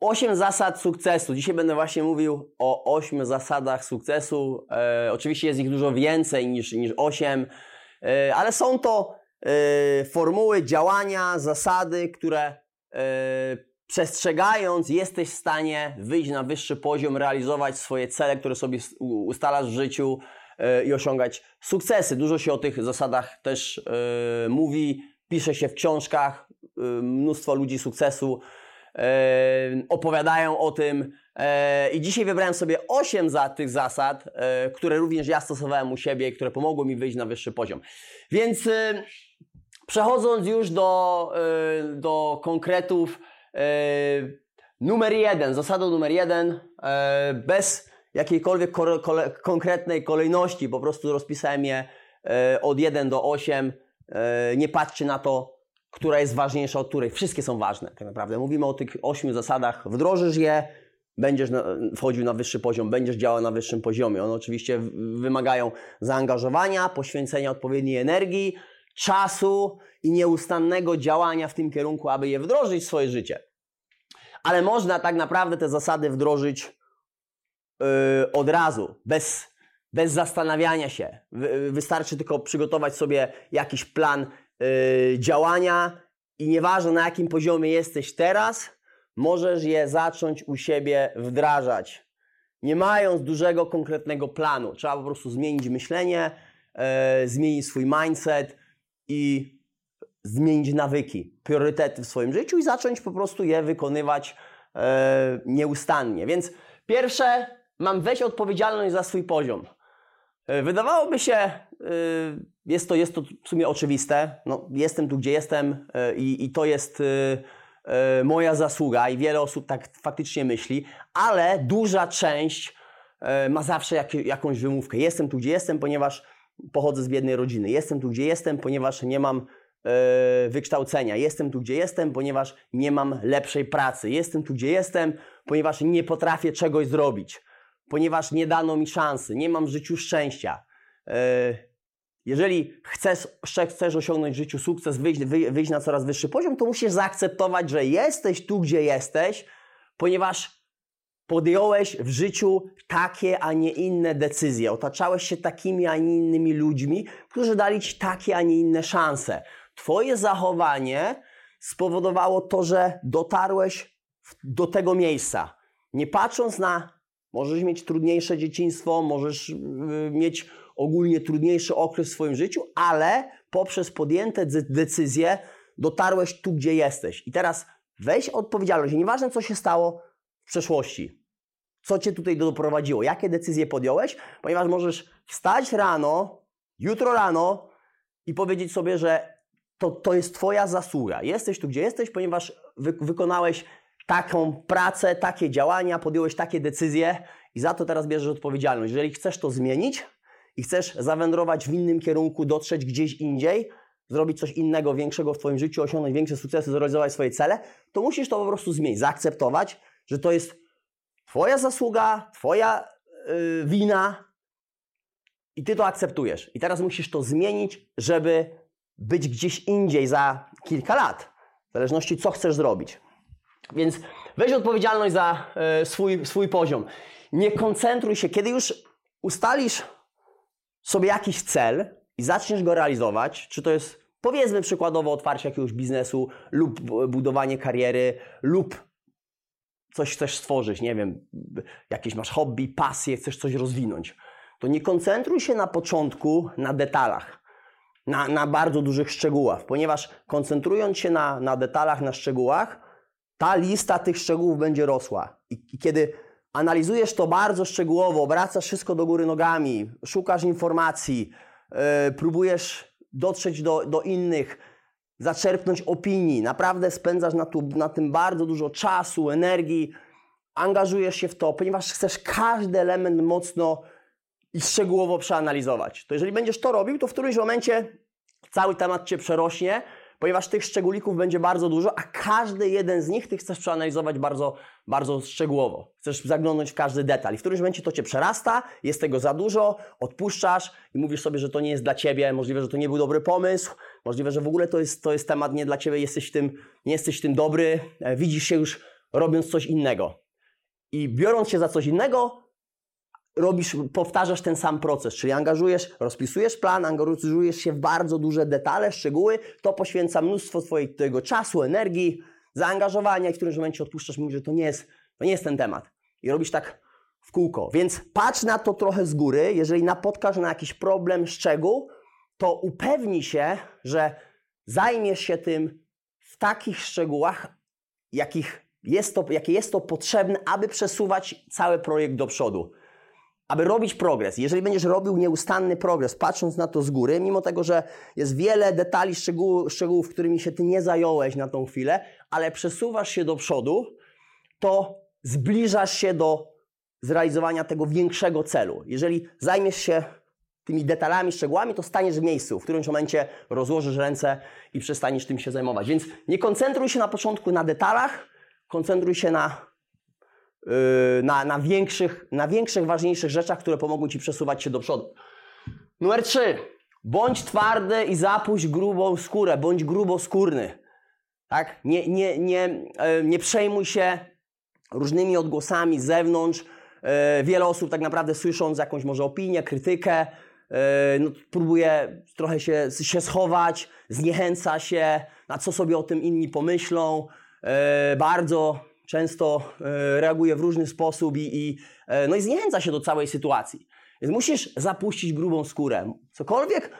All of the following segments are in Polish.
8 zasad sukcesu. Dzisiaj będę właśnie mówił o 8 zasadach sukcesu. E, oczywiście jest ich dużo więcej niż, niż 8, e, ale są to e, formuły działania, zasady, które e, przestrzegając jesteś w stanie wyjść na wyższy poziom, realizować swoje cele, które sobie ustalasz w życiu e, i osiągać sukcesy. Dużo się o tych zasadach też e, mówi, pisze się w książkach, mnóstwo ludzi sukcesu opowiadają o tym. I dzisiaj wybrałem sobie 8 za tych zasad, które również ja stosowałem u siebie i które pomogły mi wyjść na wyższy poziom. Więc przechodząc już do, do konkretów, numer jeden, zasadą numer jeden, bez jakiejkolwiek konkretnej kolejności, po prostu rozpisałem je od 1 do 8. Nie patrzcie na to, która jest ważniejsza od której. Wszystkie są ważne, tak naprawdę. Mówimy o tych ośmiu zasadach. Wdrożysz je, będziesz wchodził na wyższy poziom, będziesz działał na wyższym poziomie. One oczywiście wymagają zaangażowania, poświęcenia odpowiedniej energii, czasu i nieustannego działania w tym kierunku, aby je wdrożyć w swoje życie. Ale można tak naprawdę te zasady wdrożyć yy, od razu, bez, bez zastanawiania się. Wy, wystarczy tylko przygotować sobie jakiś plan yy, działania i nieważne na jakim poziomie jesteś teraz, możesz je zacząć u siebie wdrażać. Nie mając dużego, konkretnego planu. Trzeba po prostu zmienić myślenie, yy, zmienić swój mindset i zmienić nawyki, priorytety w swoim życiu i zacząć po prostu je wykonywać yy, nieustannie. Więc pierwsze, mam weź odpowiedzialność za swój poziom. E, wydawałoby się, jest to, jest to w sumie oczywiste. No, jestem tu, gdzie jestem i, i to jest moja zasługa i wiele osób tak faktycznie myśli, ale duża część ma zawsze jak, jakąś wymówkę. Jestem tu, gdzie jestem, ponieważ pochodzę z biednej rodziny. Jestem tu, gdzie jestem, ponieważ nie mam wykształcenia. Jestem tu, gdzie jestem, ponieważ nie mam lepszej pracy. Jestem tu, gdzie jestem, ponieważ nie potrafię czegoś zrobić, ponieważ nie dano mi szansy, nie mam w życiu szczęścia. Jeżeli chcesz, chcesz osiągnąć w życiu sukces, wyjść, wyjść na coraz wyższy poziom, to musisz zaakceptować, że jesteś tu, gdzie jesteś, ponieważ podjąłeś w życiu takie, a nie inne decyzje. Otaczałeś się takimi, a nie innymi ludźmi, którzy dali ci takie, a nie inne szanse. Twoje zachowanie spowodowało to, że dotarłeś do tego miejsca. Nie patrząc na, możesz mieć trudniejsze dzieciństwo, możesz yy, mieć ogólnie trudniejszy okres w swoim życiu, ale poprzez podjęte decyzje dotarłeś tu, gdzie jesteś. I teraz weź odpowiedzialność. Nieważne, co się stało w przeszłości. Co cię tutaj doprowadziło, jakie decyzje podjąłeś, ponieważ możesz wstać rano, jutro rano i powiedzieć sobie, że to, to jest Twoja zasługa. Jesteś tu, gdzie jesteś, ponieważ wy, wykonałeś taką pracę, takie działania, podjąłeś takie decyzje i za to teraz bierzesz odpowiedzialność. Jeżeli chcesz to zmienić i chcesz zawędrować w innym kierunku, dotrzeć gdzieś indziej, zrobić coś innego, większego w Twoim życiu, osiągnąć większe sukcesy, zrealizować swoje cele, to musisz to po prostu zmienić, zaakceptować, że to jest Twoja zasługa, Twoja yy, wina i Ty to akceptujesz. I teraz musisz to zmienić, żeby być gdzieś indziej za kilka lat, w zależności co chcesz zrobić. Więc weź odpowiedzialność za y, swój, swój poziom. Nie koncentruj się, kiedy już ustalisz sobie jakiś cel i zaczniesz go realizować, czy to jest powiedzmy przykładowo otwarcie jakiegoś biznesu lub budowanie kariery lub coś chcesz stworzyć, nie wiem, jakieś masz hobby, pasję, chcesz coś rozwinąć, to nie koncentruj się na początku na detalach na, na bardzo dużych szczegółach, ponieważ koncentrując się na, na detalach, na szczegółach, ta lista tych szczegółów będzie rosła. I, I, kiedy analizujesz to bardzo szczegółowo, obracasz wszystko do góry nogami, szukasz informacji, yy, próbujesz dotrzeć do, do innych, zaczerpnąć opinii, naprawdę spędzasz na, tu, na tym bardzo dużo czasu, energii, angażujesz się w to, ponieważ chcesz każdy element mocno i szczegółowo przeanalizować. To jeżeli będziesz to robił, to w którymś momencie cały temat Cię przerośnie, ponieważ tych szczególików będzie bardzo dużo, a każdy jeden z nich Ty chcesz przeanalizować bardzo, bardzo szczegółowo. Chcesz zaglądnąć w każdy detal i w którymś momencie to Cię przerasta, jest tego za dużo, odpuszczasz i mówisz sobie, że to nie jest dla Ciebie, możliwe, że to nie był dobry pomysł, możliwe, że w ogóle to jest, to jest temat nie dla Ciebie, jesteś w tym, nie jesteś w tym dobry, e, widzisz się już robiąc coś innego. I biorąc się za coś innego, robisz, powtarzasz ten sam proces, czyli angażujesz, rozpisujesz plan, angażujesz się w bardzo duże detale, szczegóły, to poświęca mnóstwo twojego czasu, energii, zaangażowania i w którymś momencie odpuszczasz, mówisz, że to nie jest, to nie jest ten temat. I robisz tak w kółko. Więc patrz na to trochę z góry. Jeżeli napotkasz na jakiś problem, szczegół, to upewnij się, że zajmiesz się tym w takich szczegółach, jakich jest to, jakie jest to potrzebne, aby przesuwać cały projekt do przodu. Aby robić progres. Jeżeli będziesz robił nieustanny progres, patrząc na to z góry, mimo tego, że jest wiele detali, szczegółów, szczegółów którymi się ty nie zająłeś na tą chwilę, ale przesuwasz się do przodu, to zbliżasz się do zrealizowania tego większego celu. Jeżeli zajmiesz się tymi detalami, szczegółami, to staniesz w miejscu, w którymś momencie rozłożysz ręce i przestaniesz tym się zajmować. Więc nie koncentruj się na początku na detalach, koncentruj się na, na, na, większych, na większych, ważniejszych rzeczach, które pomogą Ci przesuwać się do przodu. Numer 3. Bądź twardy i zapuść grubą skórę, bądź gruboskórny. Tak? Nie, nie, nie, yy, nie przejmuj się różnymi odgłosami z zewnątrz. Yy, wiele osób tak naprawdę słysząc jakąś może opinię, krytykę, no, próbuje trochę się, się schować, zniechęca się, na co sobie o tym inni pomyślą. Bardzo często e, reaguje w różny sposób i, i, no i zniechęca się do całej sytuacji. Więc musisz zapuścić grubą skórę. Cokolwiek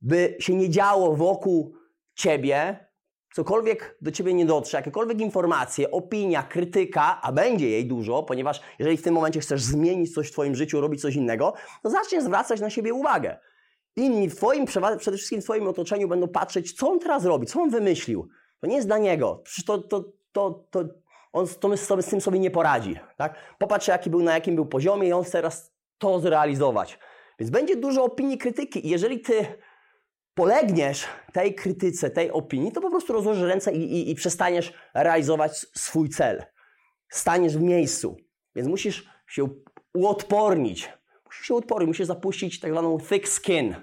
by się nie działo wokół ciebie, cokolwiek do ciebie nie dotrze, jakiekolwiek informacje, opinia, krytyka, a będzie jej dużo, ponieważ jeżeli w tym momencie chcesz zmienić coś w twoim życiu, robić coś innego, to zaczniesz zwracać na siebie uwagę. Inni w twoim, przede wszystkim w twoim otoczeniu będą patrzeć, co on teraz robi, co on wymyślił. To nie jest dla niego. Przecież to, to, to, to on to sobie, z tym sobie nie poradzi. Tak? Popatrz, jaki był, na jakim był poziomie i on chce teraz to zrealizować. Więc będzie dużo opinii, krytyki. I jeżeli ty polegniesz tej krytyce, tej opinii, to po prostu rozłożysz ręce i, i, i przestaniesz realizować swój cel. Staniesz w miejscu. Więc musisz się uodpornić. Musisz się uodpornić, musisz zapuścić tak zwaną thick skin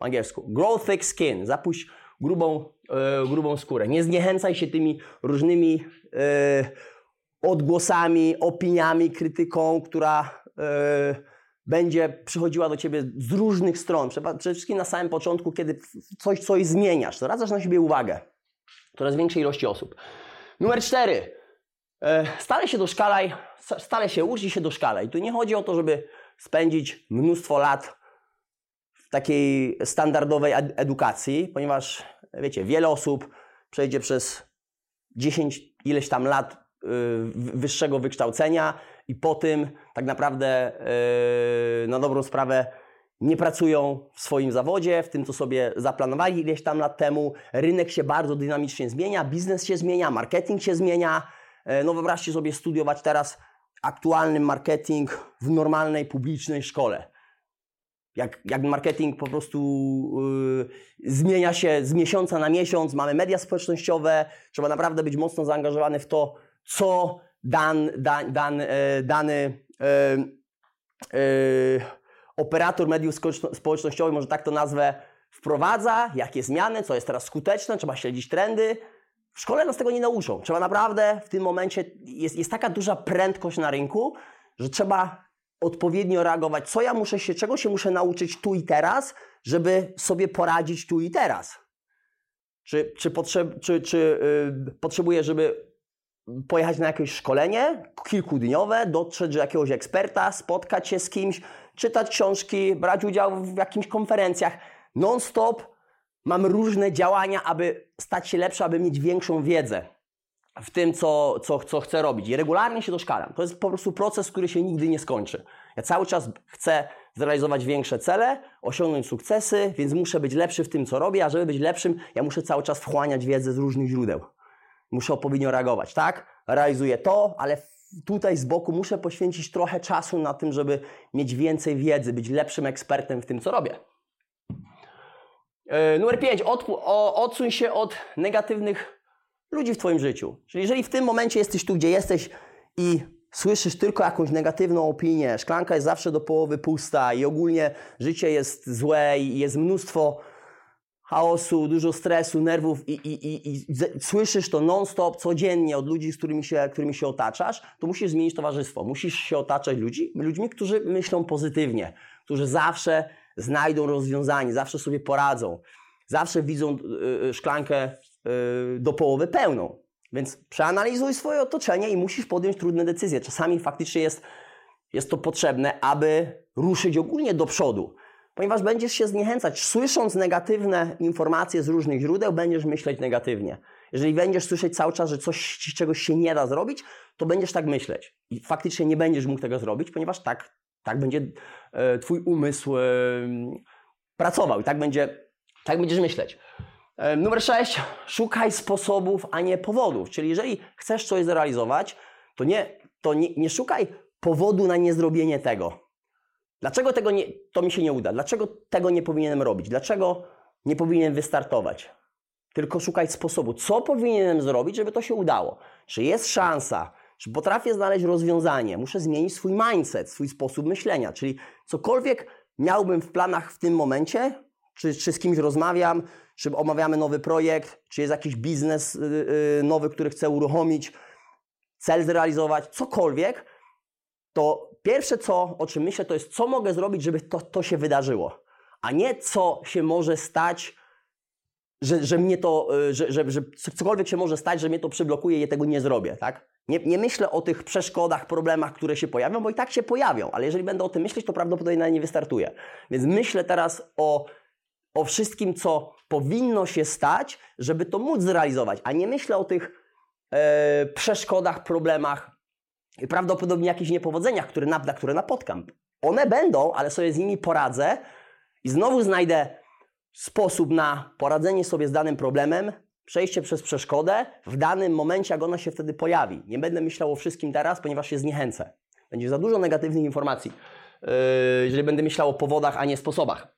w angielsku. Grow thick skin. Zapuść grubą, e, grubą skórę. Nie zniechęcaj się tymi różnymi e, odgłosami, opiniami, krytyką, która e, będzie przychodziła do ciebie z różnych stron. Przede wszystkim na samym początku, kiedy coś, coś zmieniasz, zwracasz na siebie uwagę. Coraz większej ilości osób. Numer cztery. E, stale się doszkalaj, stale się ucz się doszkalaj. Tu nie chodzi o to, żeby spędzić mnóstwo lat w takiej standardowej edukacji, ponieważ, wiecie, wiele osób przejdzie przez 10 ileś tam lat wyższego wykształcenia, i po tym tak naprawdę yy, na dobrą sprawę nie pracują w swoim zawodzie, w tym, co sobie zaplanowali ileś tam lat temu. Rynek się bardzo dynamicznie zmienia, biznes się zmienia, marketing się zmienia. Yy, no wyobraźcie sobie studiować teraz aktualny marketing w normalnej, publicznej szkole. Jak, jak marketing po prostu yy, zmienia się z miesiąca na miesiąc, mamy media społecznościowe, trzeba naprawdę być mocno zaangażowany w to, co dan, dan, dan, e, dany e, e, operator mediów społecznościowych, może tak to nazwę, wprowadza, jakie zmiany, co jest teraz skuteczne, trzeba śledzić trendy. W szkole nas tego nie nauczą. Trzeba naprawdę w tym momencie, jest, jest taka duża prędkość na rynku, że trzeba odpowiednio reagować, co ja muszę się, czego się muszę nauczyć tu i teraz, żeby sobie poradzić tu i teraz. Czy, czy, potrzeb, czy, czy yy, potrzebuję, żeby pojechać na jakieś szkolenie kilkudniowe, dotrzeć do jakiegoś eksperta, spotkać się z kimś, czytać książki, brać udział w jakimiś konferencjach. Non-stop mam różne działania, aby stać się lepszy, aby mieć większą wiedzę w tym, co, co, co chcę robić. I regularnie się doszkalam. To jest po prostu proces, który się nigdy nie skończy. Ja cały czas chcę zrealizować większe cele, osiągnąć sukcesy, więc muszę być lepszy w tym, co robię, a żeby być lepszym, ja muszę cały czas wchłaniać wiedzę z różnych źródeł muszę odpowiednio reagować, tak? Realizuję to, ale tutaj z boku muszę poświęcić trochę czasu na tym, żeby mieć więcej wiedzy, być lepszym ekspertem w tym, co robię. Yy, numer 5. Odsuń się od negatywnych ludzi w Twoim życiu. Czyli jeżeli w tym momencie jesteś tu, gdzie jesteś i słyszysz tylko jakąś negatywną opinię, szklanka jest zawsze do połowy pusta i ogólnie życie jest złe i jest mnóstwo chaosu, dużo stresu, nerwów i, i, i, i słyszysz to non-stop, codziennie od ludzi, z którymi się, którymi się otaczasz, to musisz zmienić towarzystwo. Musisz się otaczać ludzi, ludźmi, którzy myślą pozytywnie, którzy zawsze znajdą rozwiązanie, zawsze sobie poradzą, zawsze widzą y, y, szklankę y, do połowy pełną. Więc przeanalizuj swoje otoczenie i musisz podjąć trudne decyzje. Czasami faktycznie jest, jest to potrzebne, aby ruszyć ogólnie do przodu ponieważ będziesz się zniechęcać. Słysząc negatywne informacje z różnych źródeł, będziesz myśleć negatywnie. Jeżeli będziesz słyszeć cały czas, że coś, czegoś się nie da zrobić, to będziesz tak myśleć. I faktycznie nie będziesz mógł tego zrobić, ponieważ tak, tak będzie e, Twój umysł e, pracował i tak, będzie, tak będziesz myśleć. E, numer 6. Szukaj sposobów, a nie powodów. Czyli jeżeli chcesz coś zrealizować, to nie, to nie, nie szukaj powodu na niezrobienie tego Dlaczego tego nie, to mi się nie uda? Dlaczego tego nie powinienem robić? Dlaczego nie powinienem wystartować? Tylko szukać sposobu, co powinienem zrobić, żeby to się udało. Czy jest szansa, czy potrafię znaleźć rozwiązanie? Muszę zmienić swój mindset, swój sposób myślenia. Czyli cokolwiek miałbym w planach w tym momencie, czy, czy z kimś rozmawiam, czy omawiamy nowy projekt, czy jest jakiś biznes yy, nowy, który chcę uruchomić, cel zrealizować, cokolwiek, to pierwsze, co, o czym myślę, to jest, co mogę zrobić, żeby to, to się wydarzyło, a nie co się może stać, że, że mnie to, y, że, że, że cokolwiek się może stać, że mnie to przyblokuje i ja tego nie zrobię, tak? Nie, nie myślę o tych przeszkodach, problemach, które się pojawią, bo i tak się pojawią, ale jeżeli będę o tym myśleć, to prawdopodobnie na nie wystartuję. Więc myślę teraz o, o wszystkim, co powinno się stać, żeby to móc zrealizować, a nie myślę o tych e, przeszkodach, problemach, prawdopodobnie jakichś niepowodzeniach, które, na, które napotkam. One będą, ale sobie z nimi poradzę i znowu znajdę sposób na poradzenie sobie z danym problemem, przejście przez przeszkodę w danym momencie, jak ona się wtedy pojawi. Nie będę myślał o wszystkim teraz, ponieważ się zniechęcę. Będzie za dużo negatywnych informacji, yy, jeżeli będę myślał o powodach, a nie sposobach.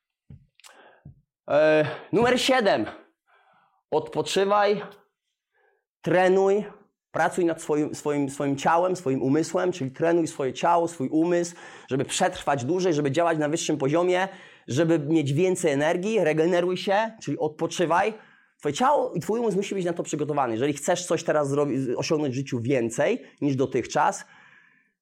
Yy, numer 7. Odpoczywaj, trenuj, Pracuj nad swoim, swoim, swoim ciałem, swoim umysłem, czyli trenuj swoje ciało, swój umysł, żeby przetrwać dłużej, żeby działać na wyższym poziomie, żeby mieć więcej energii, regeneruj się, czyli odpoczywaj. Twoje ciało i Twój umysł musi być na to przygotowany. Jeżeli chcesz coś teraz osiągnąć w życiu więcej niż dotychczas,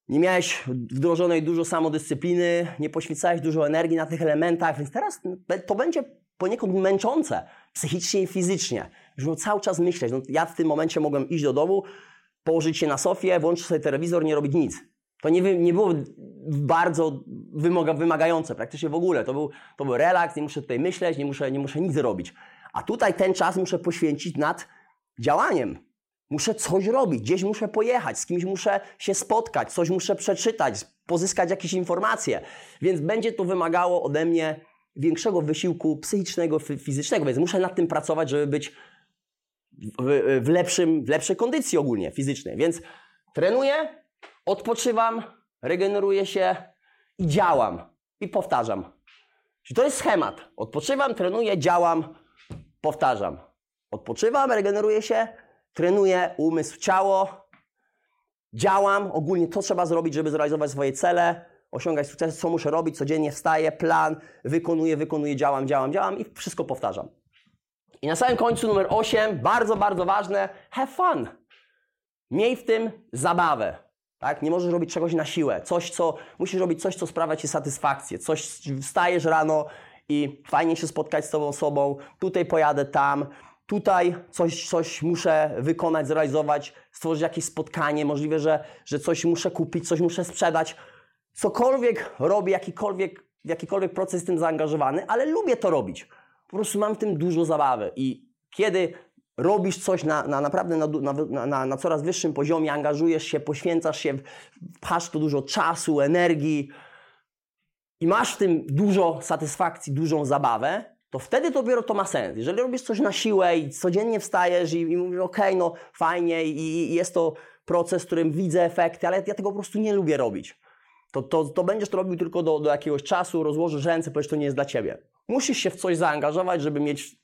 nie miałeś wdrożonej dużo samodyscypliny, nie poświęcałeś dużo energii na tych elementach, więc teraz to będzie poniekąd męczące psychicznie i fizycznie. Już cały czas myśleć. No, ja w tym momencie mogłem iść do domu, położyć się na sofie, włączyć sobie telewizor, nie robić nic. To nie, nie było bardzo wymaga, wymagające, praktycznie w ogóle. To był, to był relaks, nie muszę tutaj myśleć, nie muszę, nie muszę nic robić. A tutaj ten czas muszę poświęcić nad działaniem. Muszę coś robić, gdzieś muszę pojechać, z kimś muszę się spotkać, coś muszę przeczytać, pozyskać jakieś informacje. Więc będzie to wymagało ode mnie większego wysiłku psychicznego, fizycznego, więc muszę nad tym pracować, żeby być w, w, lepszym, w lepszej kondycji ogólnie fizycznej. Więc trenuję, odpoczywam, regeneruję się i działam. I powtarzam. Czyli to jest schemat. Odpoczywam, trenuję, działam, powtarzam. Odpoczywam, regeneruję się, trenuję umysł, ciało, działam. Ogólnie to trzeba zrobić, żeby zrealizować swoje cele, osiągać sukces, co muszę robić, codziennie wstaję, plan, wykonuję, wykonuję, działam, działam, działam i wszystko powtarzam. I na samym końcu numer 8, bardzo, bardzo ważne, have fun. Miej w tym zabawę. Tak? Nie możesz robić czegoś na siłę. Coś, co, musisz robić coś, co sprawia Ci satysfakcję. Coś, wstajesz rano i fajnie się spotkać z Tobą osobą. Tutaj pojadę tam. Tutaj coś, coś muszę wykonać, zrealizować, stworzyć jakieś spotkanie. Możliwe, że, że coś muszę kupić, coś muszę sprzedać. Cokolwiek robię, jakikolwiek, jakikolwiek proces jestem zaangażowany, ale lubię to robić po prostu mam w tym dużo zabawy. I kiedy robisz coś na, na naprawdę na, na, na, coraz wyższym poziomie, angażujesz się, poświęcasz się, wpasz tu dużo czasu, energii i masz w tym dużo satysfakcji, dużą zabawę, to wtedy dopiero to ma sens. Jeżeli robisz coś na siłę i codziennie wstajesz i, i mówisz, okej, okay, no fajnie i, i, jest to proces, w którym widzę efekty, ale ja tego po prostu nie lubię robić. To, to, to będziesz to robił tylko do, do jakiegoś czasu, rozłożysz ręce, powiesz, to nie jest dla Ciebie. Musisz się w coś zaangażować, żeby mieć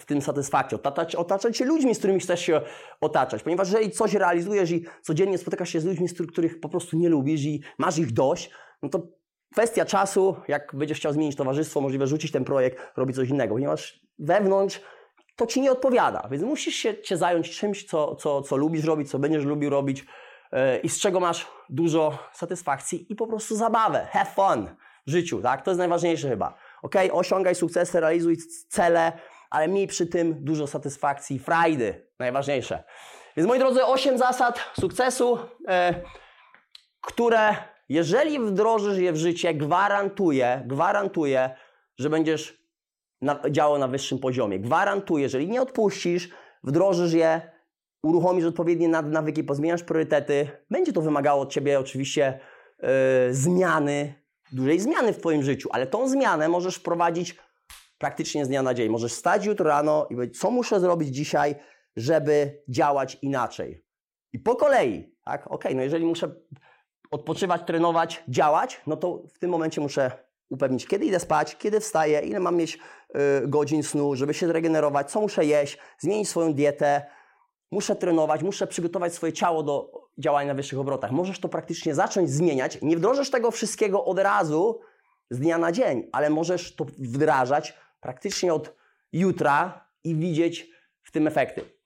w tym satysfakcję. Otaczać, otaczać się ludźmi, z którymi chcesz się otaczać. Ponieważ jeżeli coś realizujesz i codziennie spotykasz się z ludźmi, z których po prostu nie lubisz i masz ich dość, no to kwestia czasu, jak będziesz chciał zmienić towarzystwo, możliwe rzucić ten projekt, robić coś innego. Ponieważ wewnątrz to ci nie odpowiada. Więc musisz się cię zająć czymś, co, co, co lubisz robić, co będziesz lubił robić i z czego masz dużo satysfakcji i po prostu zabawę. Have fun w życiu, tak? To jest najważniejsze chyba. Ok, osiągaj sukcesy, realizuj cele, ale miej przy tym dużo satysfakcji, frajdy, najważniejsze. Więc moi drodzy, 8 zasad sukcesu, e, które jeżeli wdrożysz je w życie, gwarantuję, gwarantuję, że będziesz na, działał na wyższym poziomie. Gwarantuję, jeżeli nie odpuścisz, wdrożysz je, uruchomisz odpowiednie nawyki, pozmieniasz priorytety, będzie to wymagało od Ciebie oczywiście e, zmiany, dużej zmiany w Twoim życiu, ale tą zmianę możesz wprowadzić praktycznie z dnia na dzień. Możesz wstać jutro rano i powiedzieć, co muszę zrobić dzisiaj, żeby działać inaczej. I po kolei, tak? Ok, no jeżeli muszę odpoczywać, trenować, działać, no to w tym momencie muszę upewnić, kiedy idę spać, kiedy wstaję, ile mam mieć y, godzin snu, żeby się zregenerować, co muszę jeść, zmienić swoją dietę, muszę trenować, muszę przygotować swoje ciało do działania na wyższych obrotach. Możesz to praktycznie zacząć zmieniać. Nie wdrożysz tego wszystkiego od razu, z dnia na dzień, ale możesz to wdrażać praktycznie od jutra i widzieć w tym efekty.